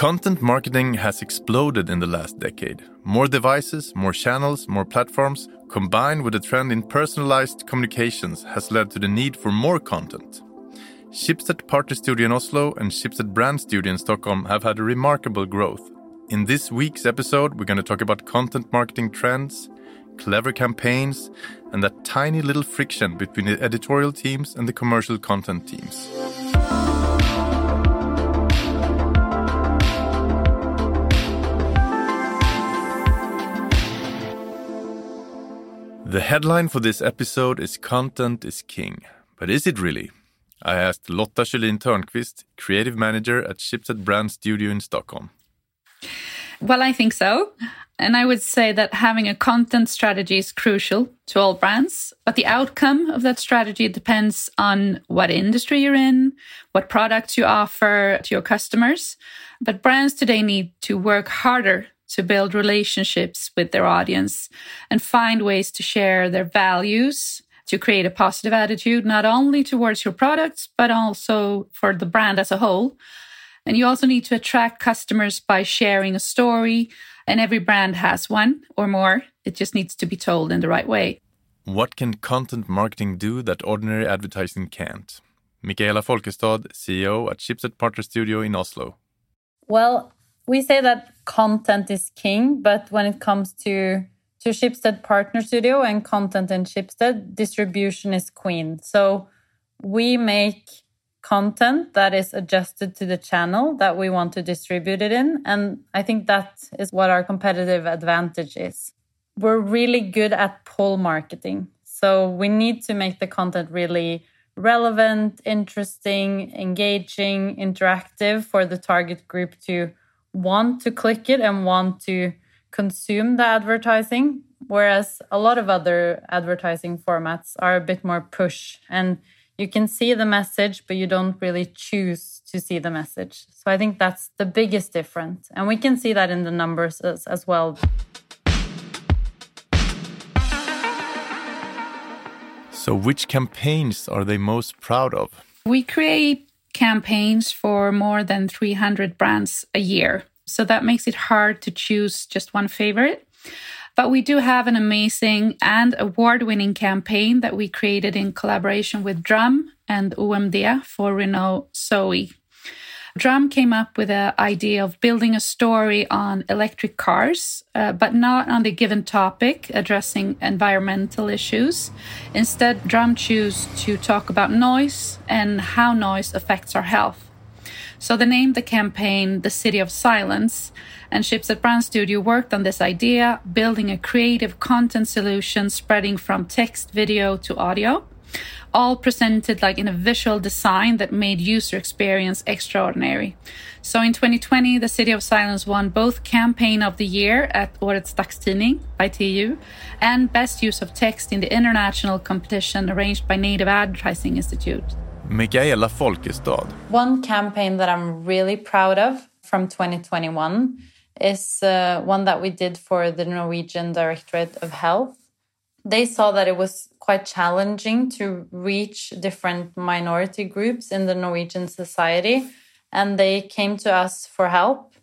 Content marketing has exploded in the last decade. More devices, more channels, more platforms, combined with the trend in personalized communications, has led to the need for more content. Schibsted Partner Studio in Oslo and Schibsted Brand Studio in Stockholm have had a remarkable growth. In this week's episode, we're going to talk about content marketing trends, clever campaigns, and that tiny little friction between the editorial teams and the commercial content teams. The headline for this episode is Content is King. But is it really? I asked Lotta Kjellin Törnqvist, creative manager at Schibsted Brand Studio in Stockholm. Well, I think so. And I would say that having a content strategy is crucial to all brands. But the outcome of that strategy depends on what industry you're in, what products you offer to your customers. But brands today need to work harder to build relationships with their audience and find ways to share their values to create a positive attitude, not only towards your products, but also for the brand as a whole. And you also need to attract customers by sharing a story. And every brand has one or more. It just needs to be told in the right way. What can content marketing do that ordinary advertising can't? Michaela Folkestad, CEO at Schibsted Partner Studio in Oslo. Well, we say that content is king, but when it comes to to Schibsted Partner Studio and content in Schibsted, distribution is queen. So we make content that is adjusted to the channel that we want to distribute it in. And I think that is what our competitive advantage is. We're really good at pull marketing. So we need to make the content really relevant, interesting, engaging, interactive for the target group to want to click it and want to consume the advertising. Whereas a lot of other advertising formats are a bit more push and you can see the message, but you don't really choose to see the message. So I think that's the biggest difference. And we can see that in the numbers as, as well. So, which campaigns are they most proud of? We create campaigns for more than 300 brands a year. So that makes it hard to choose just one favorite. But we do have an amazing and award winning campaign that we created in collaboration with Drum and OMD for Renault Zoe. Drum came up with the idea of building a story on electric cars, uh, but not on the given topic addressing environmental issues. Instead, Drum chose to talk about noise and how noise affects our health. So they named the campaign The City of Silence, and Schibsted Brand Studio worked on this idea, building a creative content solution spreading from text, video to audio all presented like in a visual design that made user experience extraordinary. So in 2020, the City of Silence won both Campaign of the Year at Årets Dagstidning by TU and Best Use of Text in the international competition arranged by Native Advertising Institute. Michaela Folkestad. One campaign that I'm really proud of from 2021 is uh, one that we did for the Norwegian Directorate of Health they saw that it was quite challenging to reach different minority groups in the Norwegian society. And they came to us for help.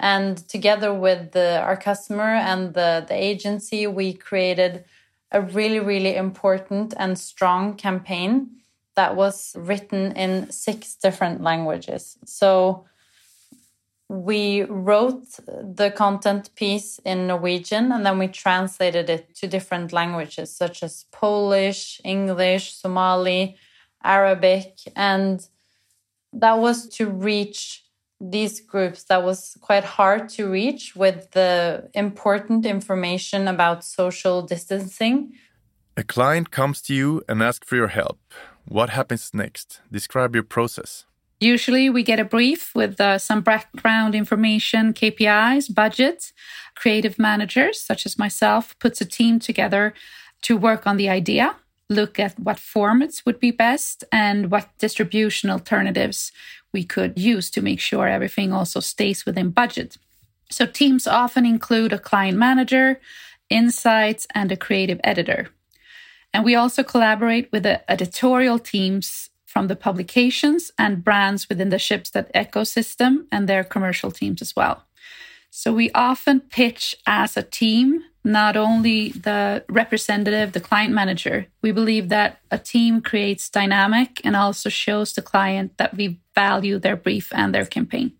And together with the, our customer and the, the agency, we created a really, really important and strong campaign that was written in six different languages. So we wrote the content piece in Norwegian and then we translated it to different languages such as Polish, English, Somali, Arabic. And that was to reach these groups that was quite hard to reach with the important information about social distancing. A client comes to you and asks for your help. What happens next? Describe your process. Usually, we get a brief with uh, some background information, KPIs, budget. Creative managers, such as myself, puts a team together to work on the idea, look at what formats would be best, and what distribution alternatives we could use to make sure everything also stays within budget. So, teams often include a client manager, insights, and a creative editor. And we also collaborate with the editorial teams from the publications and brands within the Schibsted ecosystem and their commercial teams as well. So we often pitch as a team, not only the representative, the client manager. We believe that a team creates dynamic and also shows the client that we value their brief and their campaign.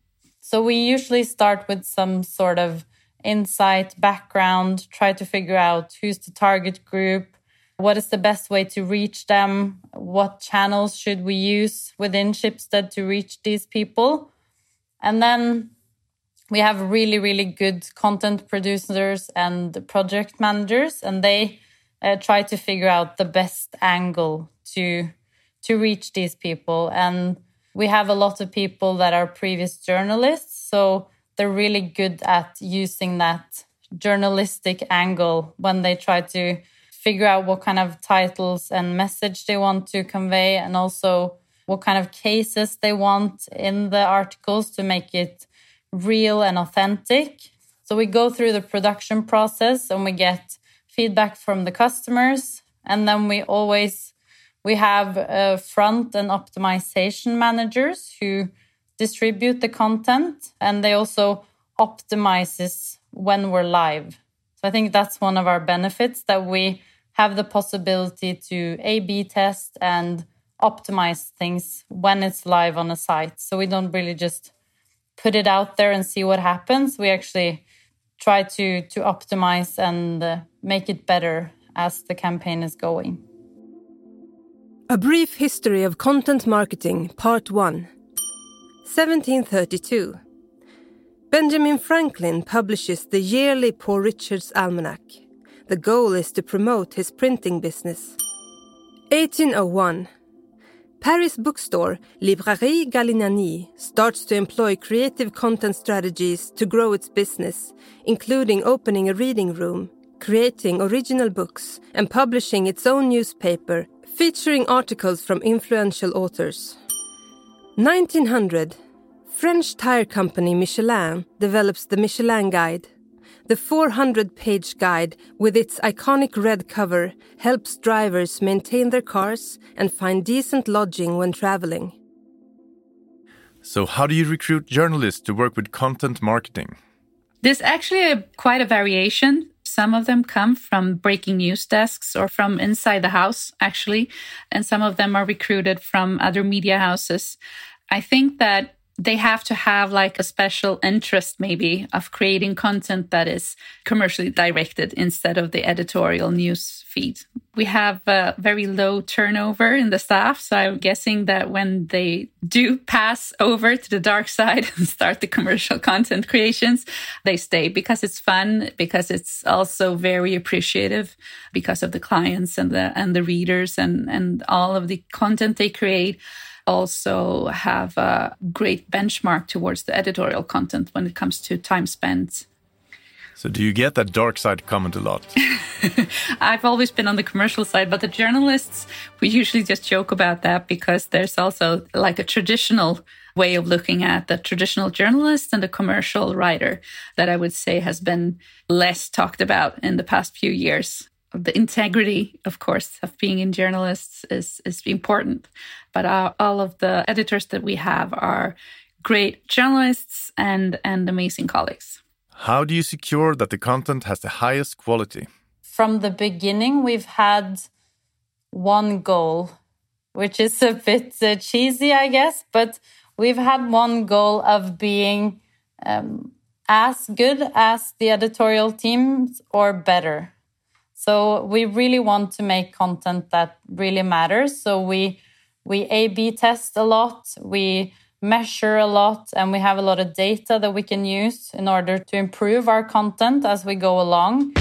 So we usually start with some sort of insight, background, try to figure out who's the target group, what is the best way to reach them, what channels should we use within Schibsted to reach these people. And then we have really, really good content producers and project managers, and they uh, try to figure out the best angle to to reach these people. And we have a lot of people that are previous journalists, so they're really good at using that journalistic angle when they try to figure out what kind of titles and message they want to convey and also what kind of cases they want in the articles to make it real and authentic. So we go through the production process and we get feedback from the customers and then we always we have uh, front and optimization managers who distribute the content and they also optimizes when we're live. So I think that's one of our benefits that we have the possibility to A B test and optimize things when it's live on a site. So we don't really just put it out there and see what happens. We actually try to to optimize and uh, make it better as the campaign is going. A brief history of content marketing, part 1. 1732. Benjamin Franklin publishes the yearly Poor Richard's Almanac. The goal is to promote his printing business. 1801. Paris bookstore Librairie Galignani starts to employ creative content strategies to grow its business, including opening a reading room, creating original books, and publishing its own newspaper featuring articles from influential authors. 1900, French tire company Michelin develops the Michelin Guide. The 400 page guide, with its iconic red cover, helps drivers maintain their cars and find decent lodging when traveling. So, how do you recruit journalists to work with content marketing? There's actually a, quite a variation. Some of them come from breaking news desks or from inside the house, actually, and some of them are recruited from other media houses. I think that they have to have like a special interest maybe of creating content that is commercially directed instead of the editorial news feed. We have a very low turnover in the staff, so I'm guessing that when they do pass over to the dark side and start the commercial content creations, they stay because it's fun, because it's also very appreciative because of the clients and the and the readers and and all of the content they create also have a great benchmark towards the editorial content when it comes to time spent. So, do you get that dark side comment a lot? I've always been on the commercial side, but the journalists, we usually just joke about that because there's also like a traditional way of looking at the traditional journalist and the commercial writer that I would say has been less talked about in the past few years the integrity, of course, of being in journalists is is important. But our, all of the editors that we have are great journalists and and amazing colleagues. How do you secure that the content has the highest quality? From the beginning, we've had one goal, which is a bit uh, cheesy, I guess, but we've had one goal of being um, as good as the editorial teams or better. So we really want to make content that really matters. So we we A/B test a lot, we measure a lot, and we have a lot of data that we can use in order to improve our content as we go along.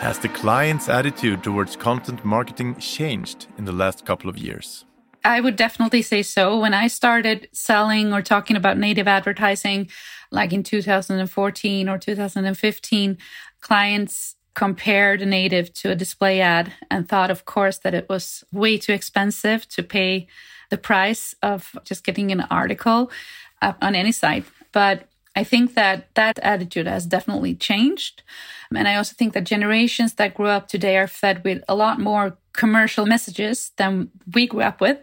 Has the client's attitude towards content marketing changed in the last couple of years? I would definitely say so. When I started selling or talking about native advertising, like in 2014 or 2015, clients compared a native to a display ad and thought, of course, that it was way too expensive to pay the price of just getting an article uh, on any site. But I think that that attitude has definitely changed. And I also think that generations that grew up today are fed with a lot more commercial messages than we grew up with.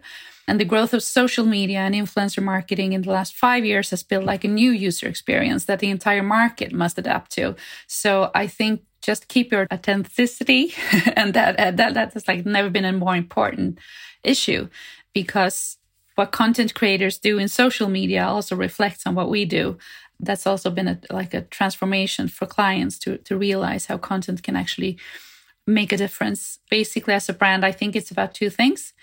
And the growth of social media and influencer marketing in the last five years has built like a new user experience that the entire market must adapt to. So I think just keep your authenticity and that, uh, that that has like never been a more important issue because what content creators do in social media also reflects on what we do that's also been a, like a transformation for clients to to realize how content can actually make a difference. Basically as a brand i think it's about two things.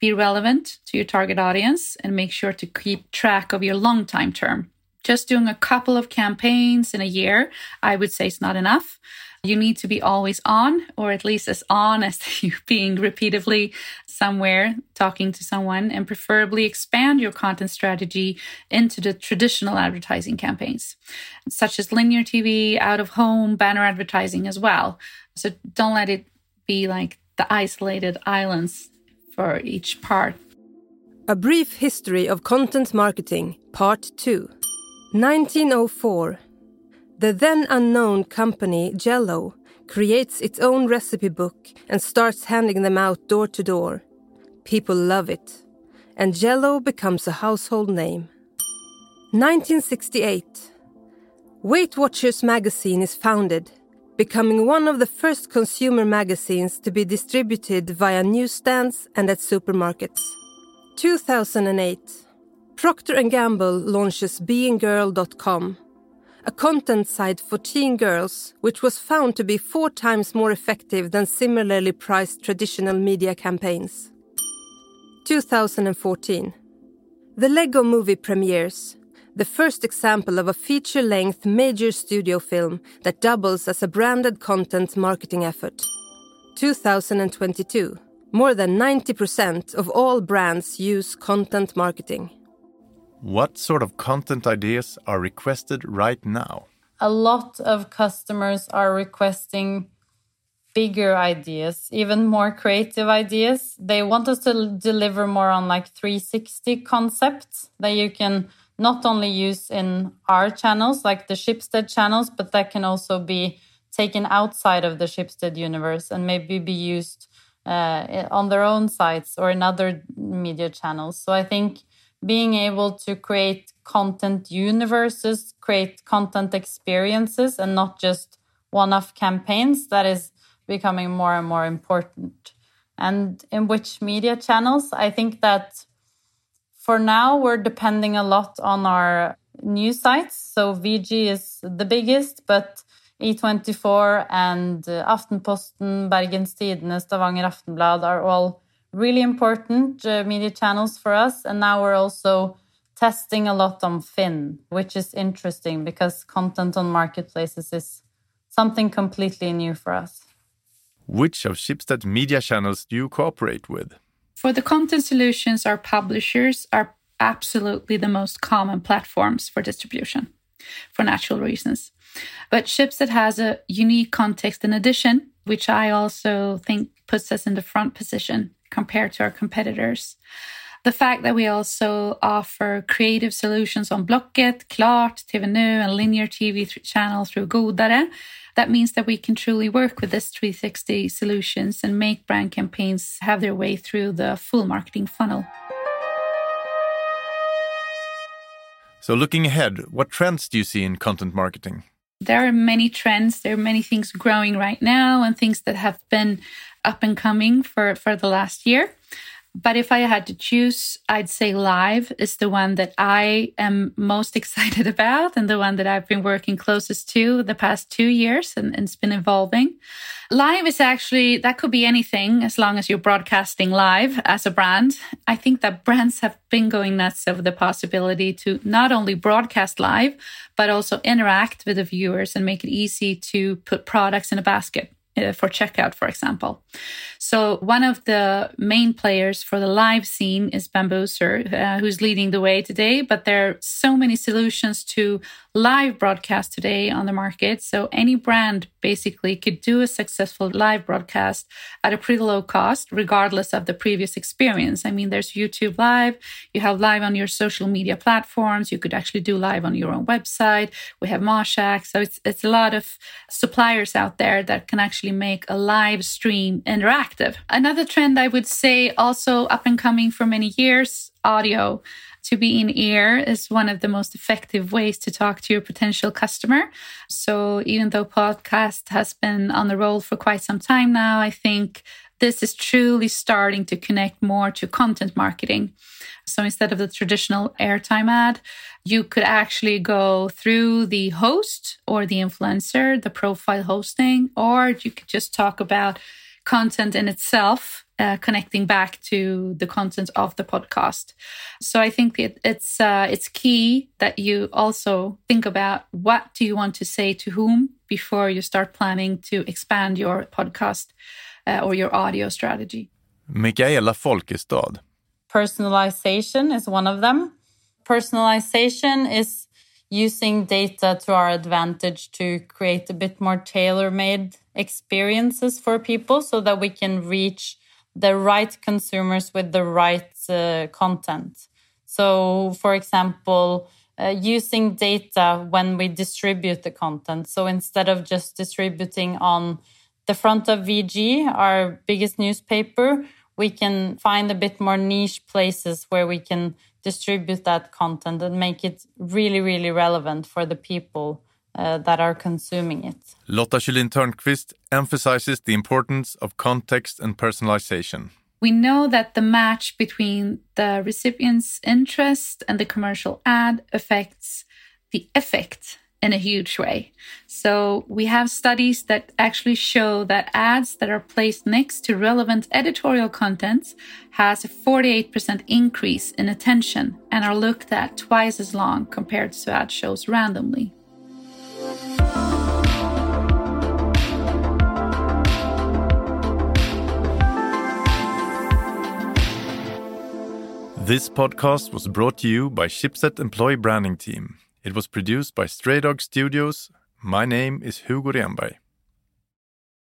Be relevant to your target audience and make sure to keep track of your long time term. Just doing a couple of campaigns in a year i would say is not enough you need to be always on, or at least as on as you being repeatedly somewhere talking to someone, and preferably expand your content strategy into the traditional advertising campaigns, such as linear TV, out of home, banner advertising as well. So don't let it be like the isolated islands for each part. A brief history of content marketing, part 2. 1904 the then unknown company Jello creates its own recipe book and starts handing them out door to door. People love it, and Jello becomes a household name. 1968. Weight Watchers magazine is founded, becoming one of the first consumer magazines to be distributed via newsstands and at supermarkets. 2008. Procter & Gamble launches beinggirl.com a content site for teen girls, which was found to be four times more effective than similarly priced traditional media campaigns. 2014. The Lego movie premieres, the first example of a feature length major studio film that doubles as a branded content marketing effort. 2022. More than 90% of all brands use content marketing. What sort of content ideas are requested right now? A lot of customers are requesting bigger ideas, even more creative ideas. They want us to deliver more on like 360 concepts that you can not only use in our channels, like the Schibsted channels, but that can also be taken outside of the Schibsted universe and maybe be used uh, on their own sites or in other media channels. So I think being able to create content universes, create content experiences, and not just one off campaigns, that is becoming more and more important. And in which media channels? I think that for now, we're depending a lot on our news sites. So VG is the biggest, but E24 and Aftenposten, Bergens Tidende, Stavanger Aftenblad are all really important uh, media channels for us. And now we're also testing a lot on Finn, which is interesting because content on marketplaces is something completely new for us. Which of Schibsted's media channels do you cooperate with? For the content solutions, our publishers are absolutely the most common platforms for distribution for natural reasons. But Schibsted has a unique context in addition, which I also think puts us in the front position compared to our competitors. The fact that we also offer creative solutions on Blocket, Klart, TV Nu, and linear TV th- channel through Godare, that means that we can truly work with this 360 solutions and make brand campaigns have their way through the full marketing funnel. So, looking ahead, what trends do you see in content marketing? There are many trends. There are many things growing right now and things that have been up and coming for, for the last year. But if I had to choose, I'd say live is the one that I am most excited about and the one that I've been working closest to the past two years and, and, it's been evolving. Live is actually, that could be anything as long as you're broadcasting live as a brand. I think that brands have been going nuts over the possibility to not only broadcast live, but also interact with the viewers and make it easy to put products in a basket for checkout, for example. So one of the main players for the live scene is Bambuser, uh, who's leading the way today. But there are so many solutions to live broadcast today on the market. So any brand basically could do a successful live broadcast at a pretty low cost, regardless of the previous experience. I mean, there's YouTube Live, you have live on your social media platforms, you could actually do live on your own website. We have Mashak. So it's it's a lot of suppliers out there that can actually make a live stream interactive. Another trend I would say also up and coming for many years, audio to be in ear is one of the most effective ways to talk to your potential customer. So even though podcast has been on the roll for quite some time now, I think this is truly starting to connect more to content marketing. So instead of the traditional airtime ad, you could actually go through the host or the influencer, the profile hosting, or you could just talk about content in itself uh, connecting back to the content of the podcast. So I think it, it's uh, it's key that you also think about what do you want to say to whom before you start planning to expand your podcast uh, or your audio strategy. Michaela Folkestad. Personalization is one of them. Personalization is using data to our advantage to create a bit more tailor made experiences for people so that we can reach the right consumers with the right uh, content. So, for example, uh, using data when we distribute the content. So instead of just distributing on the front of VG, our biggest newspaper, we can find a bit more niche places where we can distribute that content and make it really, really relevant for the people uh, that are consuming it. Lotta Kjellin Törnqvist emphasizes the importance of context and personalization. We know that the match between the recipient's interest and the commercial ad affects the effect in a huge way. So we have studies that actually show that ads that are placed next to relevant editorial contents has a 48% increase in attention and are looked at twice as long compared to ad shows randomly. This podcast was brought to you by Schibsted Employee Branding Team. It was produced by Stray Dog Studios. My name is Hugo Renberg.